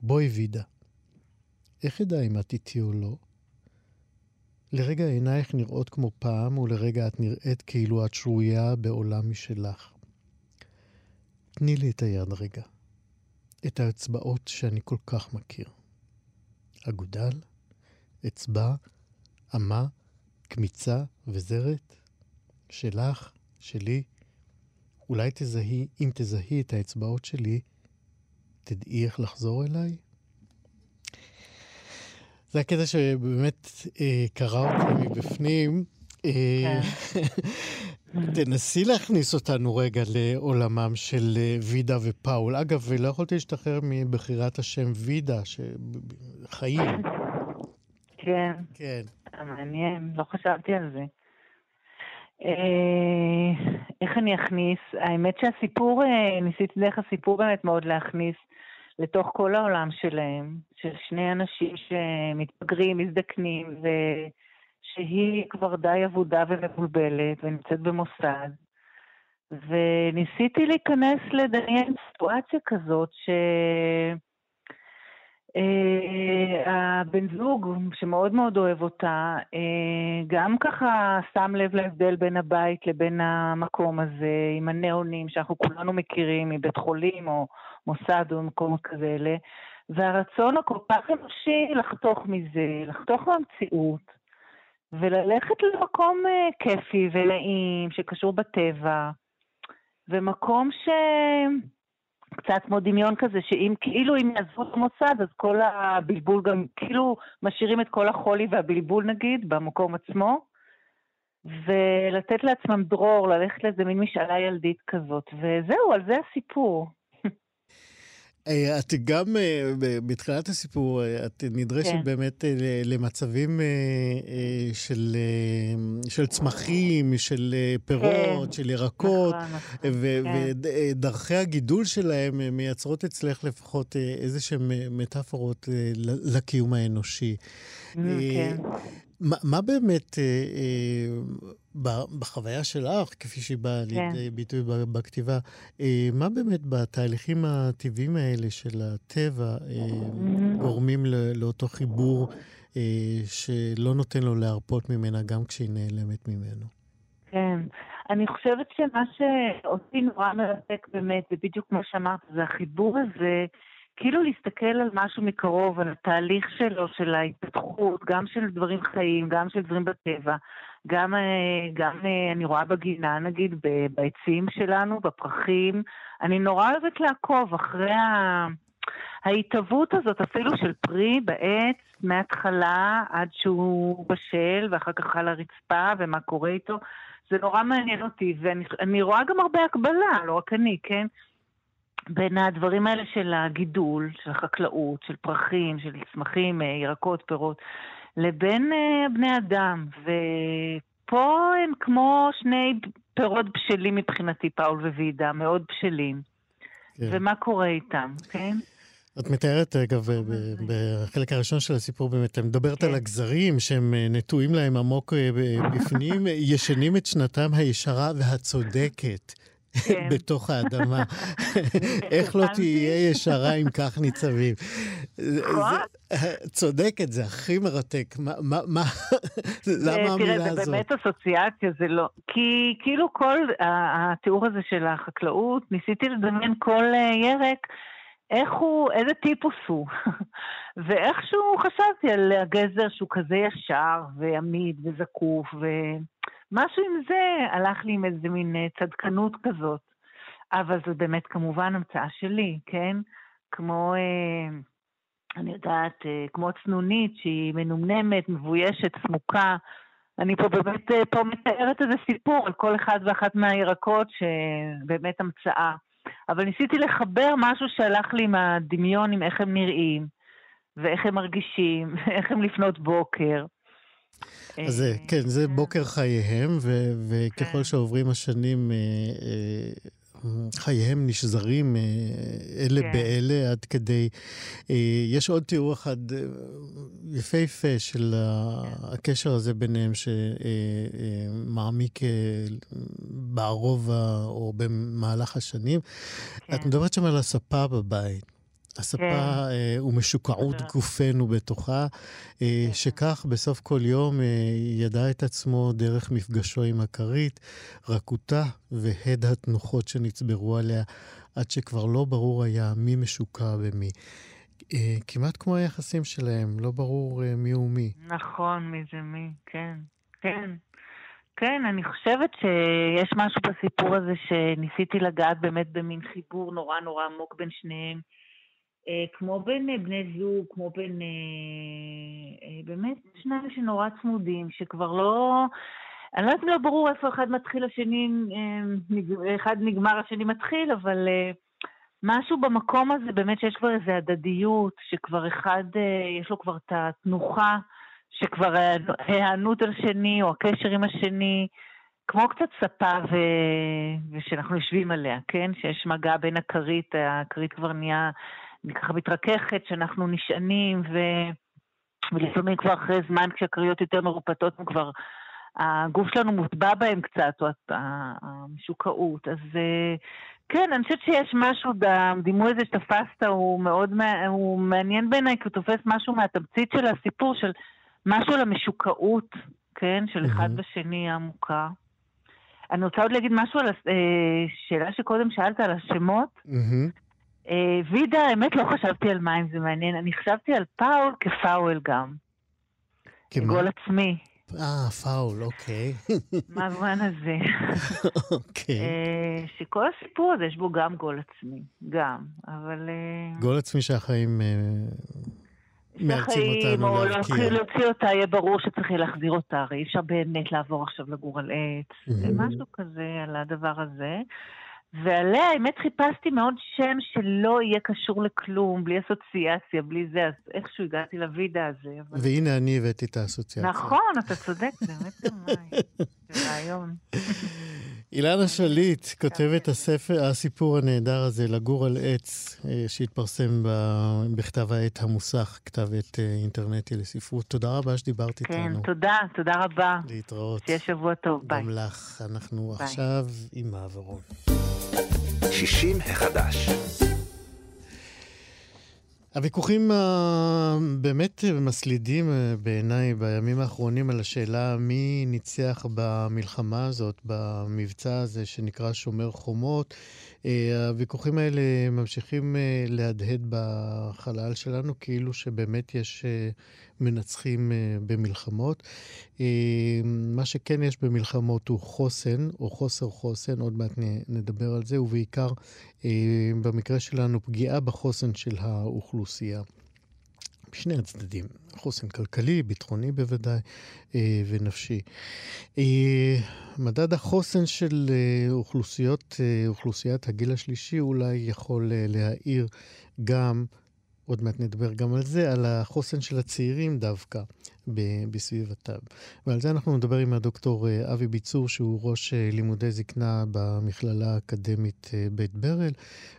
A: בואי וידה. איך אדע אם את איתי או לא? לרגע עינייך נראות כמו פעם, ולרגע את נראית כאילו את שרויה בעולם משלך. תני לי את היד רגע, את האצבעות שאני כל כך מכיר. אגודל, אצבע, אמה, קמיצה וזרת? שלך, שלי? אולי תזהי, אם תזהי את האצבעות שלי, תדעי איך לחזור אליי? זה הקטע שבאמת אה, קרא אותי מבפנים. אה, כן. *laughs* תנסי להכניס אותנו רגע לעולמם של אה, וידה ופאול. אגב, לא יכולתי להשתחרר מבחירת השם וידה, שחיים.
E: כן.
A: כן.
E: מעניין, לא חשבתי על זה. אה, איך אני אכניס? האמת שהסיפור, אה, ניסיתי דרך הסיפור באמת מאוד להכניס לתוך כל העולם שלהם, של שני אנשים שמתבגרים, מזדקנים, ו... שהיא כבר די אבודה ומבולבלת ונמצאת במוסד. וניסיתי להיכנס לדמיין סיטואציה כזאת ש... Uh, הבן זוג, שמאוד מאוד אוהב אותה, uh, גם ככה שם לב להבדל בין הבית לבין המקום הזה, עם הניאונים שאנחנו כולנו מכירים מבית חולים או מוסד או מקום כזה, והרצון הכל כך אנושי לחתוך מזה, לחתוך מהמציאות, וללכת למקום uh, כיפי ונעים, שקשור בטבע, ומקום ש... קצת כמו דמיון כזה, שאם כאילו אם יעזבו את המוסד, אז כל הבלבול גם, כאילו משאירים את כל החולי והבלבול נגיד, במקום עצמו, ולתת לעצמם דרור, ללכת לאיזה מין משאלה ילדית כזאת, וזהו, על זה הסיפור.
A: אה, את גם אה, בתחילת הסיפור, אה, את נדרשת כן. באמת למצבים של, של צמחים, של פירות, כן. של ירקות, נכון, נכון. כן. ודרכי הגידול שלהם מייצרות אצלך לפחות איזה שהן מטאפורות לקיום האנושי.
E: כן.
A: מה, מה באמת, אה, אה, בחוויה שלך, כפי שהיא באה כן. לידי ביטוי בכתיבה, אה, מה באמת בתהליכים הטבעיים האלה של הטבע אה, mm-hmm. גורמים לא, לאותו חיבור אה, שלא נותן לו להרפות ממנה גם כשהיא נעלמת ממנו?
E: כן. אני חושבת שמה שאותי נורא מרתק באמת, ובדיוק כמו שאמרת, זה החיבור הזה כאילו להסתכל על משהו מקרוב, על התהליך שלו, של ההתפתחות, גם של דברים חיים, גם של דברים בטבע. גם, אה, גם אה, אני רואה בגינה, נגיד, בעצים שלנו, בפרחים. אני נורא אוהבת לעקוב אחרי ה... ההתהוות הזאת, אפילו של פרי בעץ, מההתחלה עד שהוא בשל, ואחר כך על הרצפה, ומה קורה איתו. זה נורא מעניין אותי, ואני רואה גם הרבה הקבלה, לא רק אני, כן? בין הדברים האלה של הגידול, של החקלאות, של פרחים, של צמחים, אה, ירקות, פירות, לבין uh, בני אדם. ופה הם כמו שני פירות בשלים מבחינתי, פאול ווידה, מאוד בשלים. כן. ומה קורה איתם, כן?
A: את מתארת, אגב, בחלק הראשון של הסיפור באמת, את מדברת על כן. הגזרים שהם אה, נטועים להם עמוק בפנים, ישנים את שנתם הישרה והצודקת. כן. בתוך האדמה. *laughs* איך לא תהיה ישרה אם כך ניצבים? נכון. צודקת, זה הכי מרתק. מה, *laughs* למה המילה הזאת?
E: תראה, זה באמת אסוציאציה, זה לא... כי כאילו כל התיאור הזה של החקלאות, ניסיתי לדמיין כל אה, ירק. איך הוא, איזה טיפוס הוא. *laughs* ואיכשהו חשבתי על הגזר שהוא כזה ישר ועמיד וזקוף, ו... משהו עם זה הלך לי עם איזה מין אה, צדקנות כזאת. אבל זו באמת כמובן המצאה שלי, כן? כמו, אה, אני יודעת, אה, כמו צנונית שהיא מנומנמת, מבוישת, סמוקה. אני פה באמת פה מתארת איזה סיפור על כל אחד ואחת מהירקות שבאמת המצאה. אבל ניסיתי לחבר משהו שהלך לי עם הדמיון, עם איך הם נראים, ואיך הם מרגישים, ואיך הם לפנות בוקר.
A: אז אה, כן, זה כן. בוקר חייהם, ו- וככל כן. שעוברים השנים, אה, אה, חייהם נשזרים אלה כן. באלה עד כדי... יש עוד תיאור אחד יפהפה של כן. הקשר הזה ביניהם, שמעמיק בערוב או במהלך השנים. כן. את מדברת שם על הספה בבית. הספה כן. אה, ומשוקעות גופנו בתוכה, אה. שכך בסוף כל יום אה, ידע את עצמו דרך מפגשו עם הכרית, רכותה והד התנוחות שנצברו עליה, עד שכבר לא ברור היה מי משוקע במי. אה, כמעט כמו היחסים שלהם, לא ברור מי הוא מי.
E: נכון, מי זה מי, כן, כן. כן, אני חושבת שיש משהו בסיפור הזה שניסיתי לגעת באמת במין חיבור נורא נורא עמוק בין שניהם. אה, כמו בין אה, בני זוג, כמו בין... אה, באמת שניים שנורא צמודים, שכבר לא... אני לא יודעת אם לא ברור איפה אחד מתחיל, השני... אחד נגמר, השני מתחיל, אבל משהו במקום הזה, באמת שיש כבר איזו הדדיות, שכבר אחד, יש לו כבר את התנוחה, שכבר ההיענות על שני, או הקשר עם השני, כמו קצת ספה ו... ושאנחנו יושבים עליה, כן? שיש מגע בין הכרית, הכרית כבר נהיה ככה מתרככת שאנחנו נשענים, ו... ולפעמים כבר אחרי זמן כשהקריות יותר מרופטות, כבר הגוף שלנו מוטבע בהם קצת, או המשוקעות. אז כן, אני חושבת שיש משהו, הדימוי הזה שתפסת הוא מאוד הוא מעניין בעיניי, כי הוא תופס משהו מהתמצית של הסיפור, של משהו על המשוקעות, כן, של אחד בשני העמוקה. אני רוצה עוד להגיד משהו על השאלה אה, שקודם שאלת על השמות. Mm-hmm. אה, וידה, האמת לא חשבתי על מים, זה מעניין. אני חשבתי על פאול כפאול גם. כמה? גול עצמי.
A: אה, פאול, אוקיי.
E: מה הזמן הזה? *laughs*
A: אוקיי.
E: אה, שכל הסיפור הזה יש בו גם גול עצמי, גם, אבל...
A: אה, גול עצמי שהחיים מאלצים אותנו להבקיע.
E: להוציא אותה, יהיה ברור שצריך להחזיר אותה, הרי אי אפשר באמת לעבור עכשיו לגור על עץ. זה משהו כזה על הדבר הזה. ועליה, האמת, חיפשתי מאוד שם שלא יהיה קשור לכלום, בלי אסוציאציה, בלי זה, אז איכשהו הגעתי לוידה הזה.
A: אבל... והנה אני הבאתי את האסוציאציה.
E: נכון, אתה צודק, *laughs* באמת. זה רעיון.
A: אילנה שליט כותבת הספר, הסיפור הנהדר הזה, לגור על עץ, אה, שהתפרסם בכתב העת המוסך, כתב עת אה, אינטרנטי לספרות. תודה רבה שדיברת
E: כן,
A: איתנו.
E: כן, תודה, תודה רבה.
A: להתראות.
E: שיהיה שבוע טוב, ביי.
A: גם לך. אנחנו ביי. עכשיו עם מעברון.
D: 60 החדש.
A: הוויכוחים הבאמת מסלידים אה, בעיניי בימים האחרונים על השאלה מי ניצח במלחמה הזאת, במבצע הזה שנקרא שומר חומות, הוויכוחים האלה ממשיכים להדהד בחלל שלנו, כאילו שבאמת יש מנצחים במלחמות. מה שכן יש במלחמות הוא חוסן, או חוסר חוסן, עוד מעט נדבר על זה, ובעיקר במקרה שלנו פגיעה בחוסן של האוכלוסייה. בשני הצדדים, חוסן כלכלי, ביטחוני בוודאי, אה, ונפשי. אה, מדד החוסן של אה, אוכלוסיות, אוכלוסיית הגיל השלישי אולי יכול להאיר גם עוד מעט נדבר גם על זה, על החוסן של הצעירים דווקא בסביבתם. ועל זה אנחנו נדבר עם הדוקטור אה, אבי ביצור, שהוא ראש אה, לימודי זקנה במכללה האקדמית אה, בית ברל.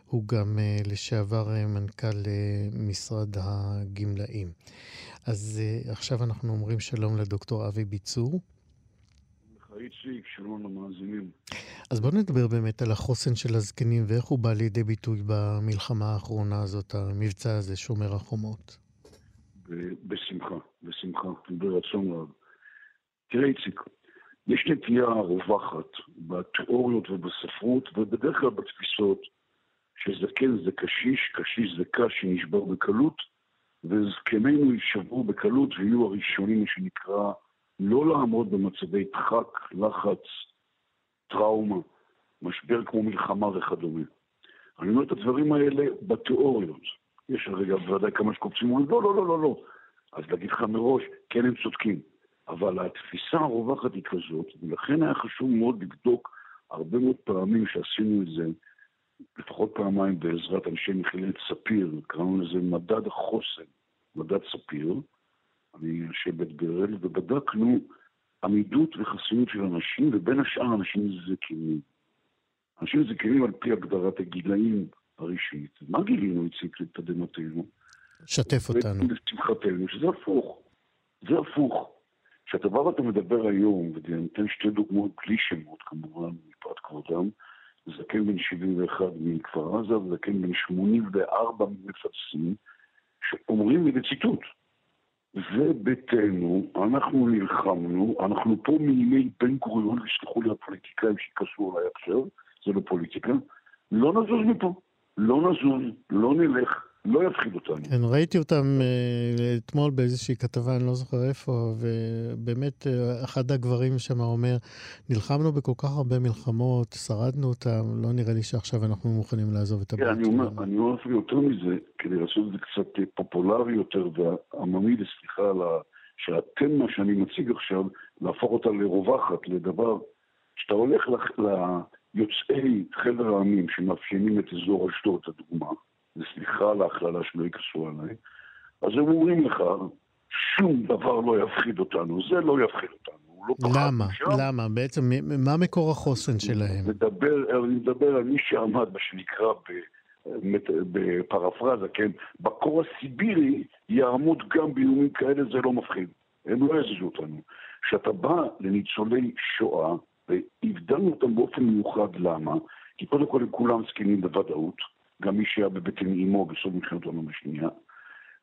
A: הוא גם לשעבר מנכ"ל משרד הגמלאים. אז עכשיו אנחנו אומרים שלום לדוקטור אבי ביצור.
F: איציק, שלום למאזינים.
A: אז בואו נדבר באמת על החוסן של הזקנים ואיך הוא בא לידי ביטוי במלחמה האחרונה הזאת, המבצע הזה, שומר החומות.
F: בשמחה, בשמחה, ברצון רב. תראה איציק, יש נטייה רווחת בתיאוריות ובספרות ובדרך כלל בתפיסות שזקן זה קשיש, קשיש זה קש שנשבר בקלות וזקנינו יישברו בקלות ויהיו הראשונים, מה שנקרא, לא לעמוד במצבי דחק, לחץ, טראומה, משבר כמו מלחמה וכדומה. אני אומר את הדברים האלה בתיאוריות. יש הרגע בוודאי כמה שקופצים ואומרים, לא, לא, לא, לא, לא. אז להגיד לך מראש, כן, הם צודקים. אבל התפיסה הרווחת היא כזאת, ולכן היה חשוב מאוד לבדוק הרבה מאוד פעמים שעשינו את זה, לפחות פעמיים בעזרת אנשי מכללת ספיר, קראנו לזה מדד החוסן, מדד ספיר, אני אנשי בית ברל, ובדקנו עמידות וחסינות של אנשים, ובין השאר אנשים זקנים. אנשים זקנים על פי הגדרת הגילאים הרשמית. מה גילינו, איציק, לתדהמתנו?
A: שתף אותנו.
F: לשמחתנו, שזה הפוך. זה הפוך. כשאתה בא ואתה מדבר היום, ואני אתן שתי דוגמאות בלי שמות כמובן, מפאת כבודם, זקן בן 71 מכפר עזה וזקן בן 84 ממפצים, שאומרים לי בציטוט, זה ביתנו, אנחנו נלחמנו, אנחנו פה מימי בן גוריון, ויסלחו לי הפוליטיקאים שיכעסו עליי עכשיו, זה לא פוליטיקה, לא נזוז מפה, לא נזוז, לא נלך, לא יפחיד אותנו.
A: כן, ראיתי אותם uh, אתמול באיזושהי כתבה, אני לא זוכר איפה, ובאמת uh, אחד הגברים שם אומר, נלחמנו בכל כך הרבה מלחמות, שרדנו אותם, לא נראה לי שעכשיו אנחנו מוכנים לעזוב את
F: הבית. כן, אני אומר, אני אומר אפילו יותר מזה, כדי לעשות את זה קצת אה, פופולרי יותר ועממי, וסליחה על ה... שהתמה שאני מציג עכשיו, להפוך אותה לרווחת, לדבר, כשאתה הולך ליוצאי חבר העמים שמאפיינים את אזור אשדוד, לדוגמה, וסליחה על ההכללה שלא יכעסו עליי, אז הם אומרים לך, שום דבר לא יפחיד אותנו, זה לא יפחיד אותנו. לא
A: למה? למה? בעצם, מה מקור החוסן שלהם?
F: מדבר, אני מדבר על מי שעמד, מה שנקרא, בפרפרזה, כן? בקור הסיבירי יעמוד גם באיומים כאלה, זה לא מפחיד. הם לא יזיזו אותנו. כשאתה בא לניצולי שואה, והבדלנו אותם באופן מיוחד, למה? כי קודם כל הם כולם זקנים בוודאות. גם מי שהיה בבטן אימו בסוף מלחמת העולם השנייה.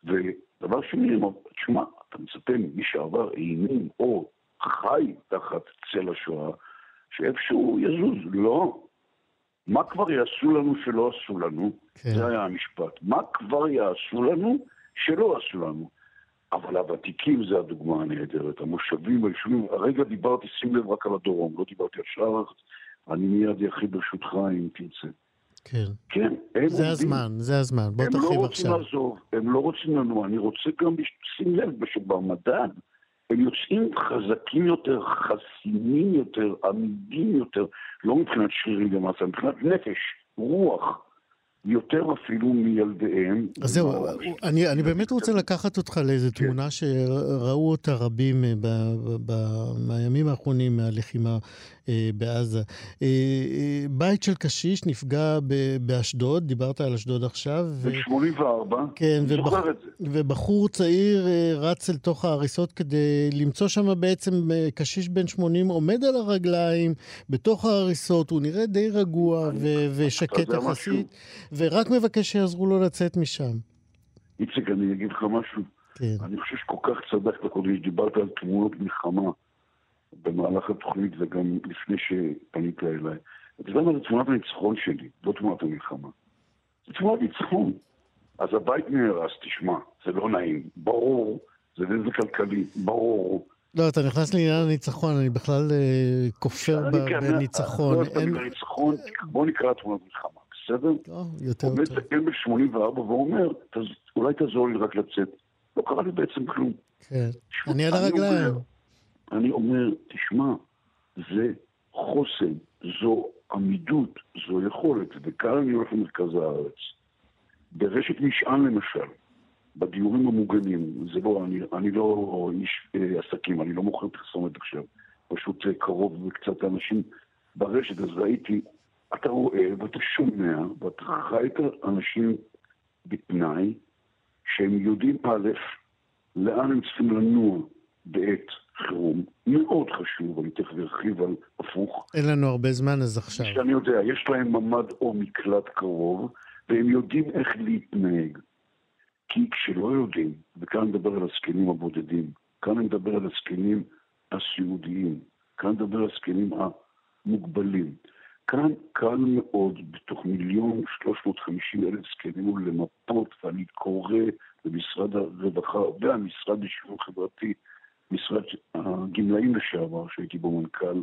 F: ודבר שני, תשמע, אתה מצפה ממי שעבר אימים או חי תחת צל השואה, שאיפשהו יזוז. לא. מה כבר יעשו לנו שלא עשו לנו? כן. זה היה המשפט. מה כבר יעשו לנו שלא עשו לנו? אבל הוותיקים זה הדוגמה הנהדרת. המושבים, היישובים, הרגע דיברתי, שים לב, רק על הדרום, לא דיברתי על שאר הארץ. אני מיד אחיד ברשותך אם תרצה.
A: כן.
F: כן,
A: הם זה עובדים. הזמן, זה הזמן. בוא תרחיב עכשיו.
F: הם לא רוצים לעזוב, הם לא רוצים לנוע. אני רוצה גם, שים לב, שבמדד הם יוצאים חזקים יותר, חסינים יותר, עמידים יותר, לא מבחינת שרירים ומעשה, מבחינת נפש, רוח. יותר אפילו מילדיהם.
A: אז זהו, אני, אני באמת רוצה לקחת אותך לאיזו כן. תמונה שראו אותה רבים מהימים האחרונים מהלחימה אה, בעזה. אה, אה, בית של קשיש נפגע באשדוד, דיברת על אשדוד עכשיו.
F: ב-84,
A: כן, ובח... ובחור צעיר רץ אל תוך ההריסות כדי למצוא שם בעצם קשיש בן 80 עומד על הרגליים בתוך ההריסות, הוא נראה די רגוע ו- ושקט יחסית, ורק מבקש שיעזרו לו לצאת משם.
F: איציק, אני אגיד לך משהו. כן. אני חושב שכל כך צדקת קודם, שדיברת על תמונות מלחמה. במהלך התוכנית וגם לפני שפנית אליי. אתה יודע מה זה תמונת הניצחון שלי, לא תמונת המלחמה. זה תמונת ניצחון. אז הבית נהרס, תשמע, זה לא נעים. ברור, זה נזק כלכלי, ברור.
A: לא, אתה נכנס לעניין הניצחון, אני בכלל אה, כופר בניצחון.
F: לא בוא נקרא תמונת מלחמה, בסדר?
A: יותר טוב.
F: עומד זקן ב-84 ואומר, אולי תעזור לי רק לצאת. לא קרה לי בעצם כלום.
A: כן, אני על הרגליים.
F: אני אומר, תשמע, זה חוסן, זו עמידות, זו יכולת, וכאן אני הולך למרכז הארץ. ברשת משען למשל, בדיורים המוגנים, זה לא, אני, אני לא איש אה, עסקים, אני לא מוכר פרסומת עכשיו, פשוט אה, קרוב וקצת אנשים ברשת, אז ראיתי, אתה רואה ואתה שומע ואתה חי את האנשים בתנאי שהם יודעים א', לאן הם צריכים לנוע בעת חירום, מאוד חשוב, אני תכף ארחיב על הפוך.
A: אין לנו הרבה זמן, אז עכשיו.
F: שאני יודע, יש להם ממ"ד או מקלט קרוב, והם יודעים איך להתנהג. כי כשלא יודעים, וכאן אני מדבר על הזקנים הבודדים, כאן אני מדבר על הזקנים הסיעודיים, כאן אני מדבר על הזקנים המוגבלים. כאן קל מאוד, בתוך מיליון שלוש מאות חמישים אלף זקנים, למפות, ואני קורא למשרד הרווחה והמשרד לשוויון חברתי, משרד הגמלאים לשעבר, שהייתי בו מנכ"ל,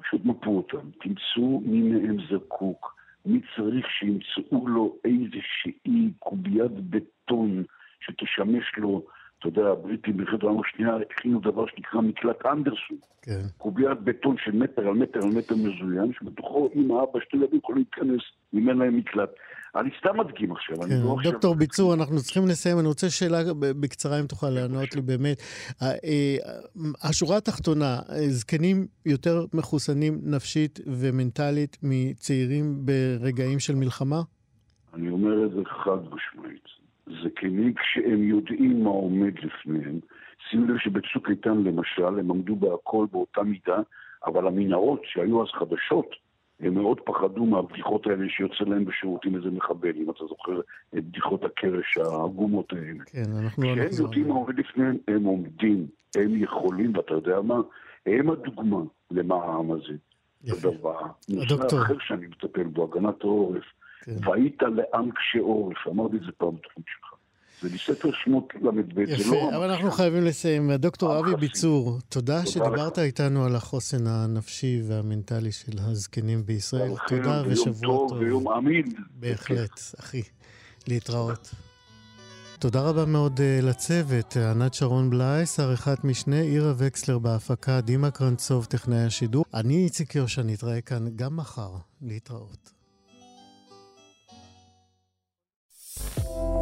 F: פשוט מפו אותם, תמצאו מי מהם זקוק, מי צריך שימצאו לו איזושהי קוביית בטון שתשמש לו, אתה יודע, הבריטים במלחמת העולם השנייה הכינו דבר שנקרא מקלט אנדרסון.
A: כן.
F: קוביית בטון של מטר על מטר על מטר מזוין, שבתוכו אמא, אבא, שתי ילדים יכולים להיכנס, אם אין להם מקלט. אני סתם מדגים עכשיו, אני
A: כן,
F: לא עכשיו...
A: דוקטור ביצור, אנחנו צריכים לסיים. אני רוצה שאלה בקצרה, אם תוכל לענות לי באמת. אה, השורה התחתונה, זקנים יותר מחוסנים נפשית ומנטלית מצעירים ברגעים של מלחמה?
F: אני אומר את זה חד משמעית. זקנים כשהם יודעים מה עומד לפניהם, שימו לב שבצוק איתן למשל, הם עמדו בהכל באותה מידה, אבל המנהרות שהיו אז חדשות, הם מאוד פחדו מהבדיחות האלה שיוצא להם בשירותים איזה מחבל, אם אתה זוכר את בדיחות הקרש העגומות האלה.
A: כן, אנחנו לא
F: נחזור. כשהם יודעים מה עומד לפניהם, הם עומדים, הם יכולים, ואתה יודע מה? הם הדוגמה למה העם הזה. יפה. נושא אחר שאני מטפל בו, הגנת העורף. כן. והיית לעם קשה עורף, אמרתי את זה פעם בתוכנית שלך. זה מספר שמות ל"ב,
A: זה לא... יפה, אבל אנחנו חייבים לסיים. דוקטור אבי ביצור, תודה שדיברת איתנו על החוסן הנפשי והמנטלי של הזקנים בישראל. תודה ושבוע טוב.
F: ויום אמין.
A: בהחלט, אחי. להתראות. תודה רבה מאוד uh, לצוות, ענת שרון בלייס, עריכת משנה, עירה וקסלר בהפקה, דימה קרנצוב, טכנאי השידור. אני איציק יושע, נתראה כאן גם מחר. להתראות.